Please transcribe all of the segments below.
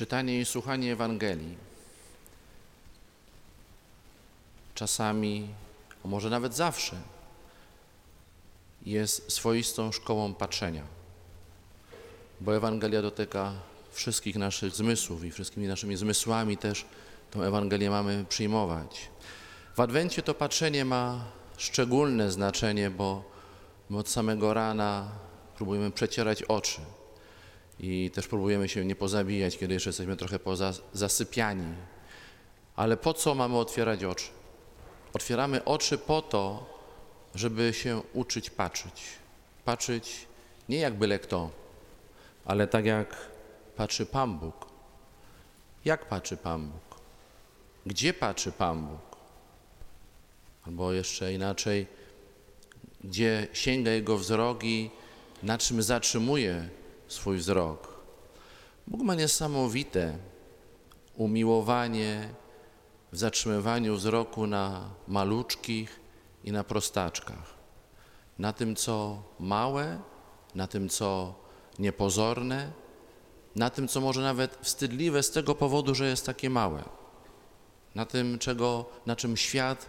Czytanie i słuchanie Ewangelii czasami, a może nawet zawsze, jest swoistą szkołą patrzenia, bo Ewangelia dotyka wszystkich naszych zmysłów i wszystkimi naszymi zmysłami też tą Ewangelię mamy przyjmować. W Adwencie to patrzenie ma szczególne znaczenie, bo my od samego rana próbujemy przecierać oczy i też próbujemy się nie pozabijać, kiedy jeszcze jesteśmy trochę zasypiani. Ale po co mamy otwierać oczy? Otwieramy oczy po to, żeby się uczyć patrzeć. Patrzeć nie jak byle kto, ale tak jak patrzy Pan Bóg. Jak patrzy Pan Bóg? Gdzie patrzy Pan Bóg? Albo jeszcze inaczej, gdzie sięga Jego wzrok i na czym zatrzymuje swój wzrok. Bóg ma niesamowite umiłowanie w zatrzymywaniu wzroku na maluczkich i na prostaczkach. Na tym, co małe, na tym, co niepozorne, na tym, co może nawet wstydliwe z tego powodu, że jest takie małe. Na tym, czego, na czym świat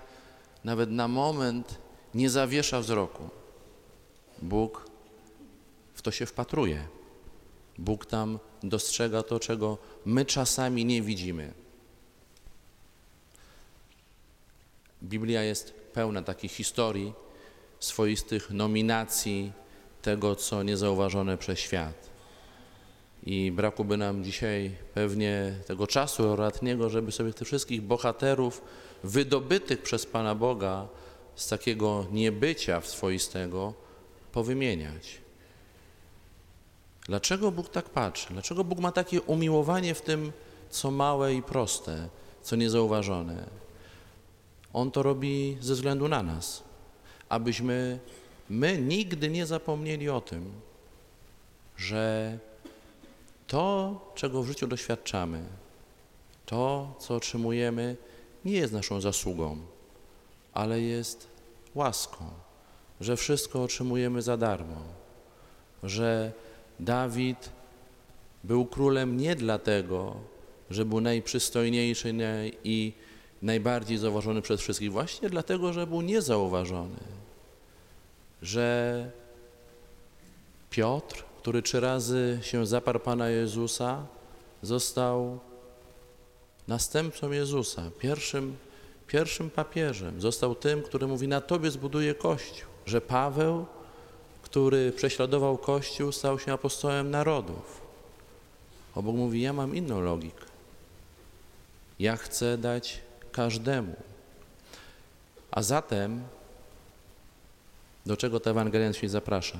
nawet na moment nie zawiesza wzroku. Bóg w to się wpatruje. Bóg tam dostrzega to, czego my czasami nie widzimy. Biblia jest pełna takich historii, swoistych nominacji tego, co niezauważone przez świat. I brakuby nam dzisiaj pewnie tego czasu ostatniego, żeby sobie tych wszystkich bohaterów wydobytych przez Pana Boga z takiego niebycia swoistego powymieniać. Dlaczego Bóg tak patrzy? Dlaczego Bóg ma takie umiłowanie w tym, co małe i proste, co niezauważone? On to robi ze względu na nas, abyśmy my nigdy nie zapomnieli o tym, że to, czego w życiu doświadczamy, to, co otrzymujemy, nie jest naszą zasługą, ale jest łaską, że wszystko otrzymujemy za darmo, że Dawid był królem nie dlatego, że był najprzystojniejszy i najbardziej zauważony przez wszystkich, właśnie dlatego, że był niezauważony. Że Piotr, który trzy razy się zaparł Pana Jezusa, został następcą Jezusa, pierwszym, pierwszym papieżem. Został tym, który mówi, na Tobie zbuduje Kościół. Że Paweł który prześladował Kościół, stał się apostołem narodów. Bóg mówi, ja mam inną logikę. Ja chcę dać każdemu. A zatem, do czego ta Ewangelia się zaprasza?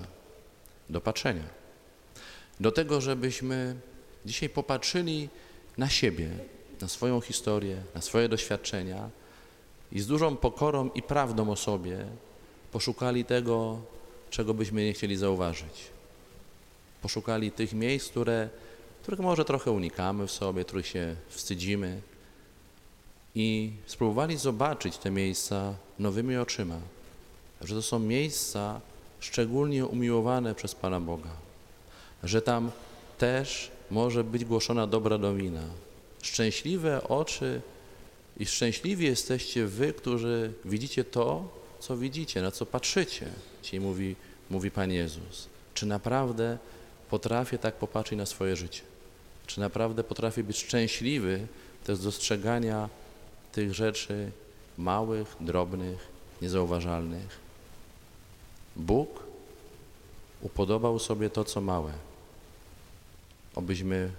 Do patrzenia. Do tego, żebyśmy dzisiaj popatrzyli na siebie, na swoją historię, na swoje doświadczenia i z dużą pokorą i prawdą o sobie poszukali tego, czego byśmy nie chcieli zauważyć. Poszukali tych miejsc, które, których może trochę unikamy w sobie, których się wstydzimy i spróbowali zobaczyć te miejsca nowymi oczyma, że to są miejsca szczególnie umiłowane przez Pana Boga, że tam też może być głoszona dobra nowina. Szczęśliwe oczy i szczęśliwi jesteście wy, którzy widzicie to, co widzicie, na co patrzycie. Dzisiaj mówi, mówi Pan Jezus. Czy naprawdę potrafię tak popatrzeć na swoje życie? Czy naprawdę potrafię być szczęśliwy też dostrzegania tych rzeczy małych, drobnych, niezauważalnych? Bóg upodobał sobie to, co małe, obyśmy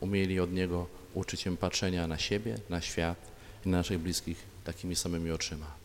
umieli od Niego uczyć się patrzenia na siebie, na świat i na naszych bliskich takimi samymi oczyma.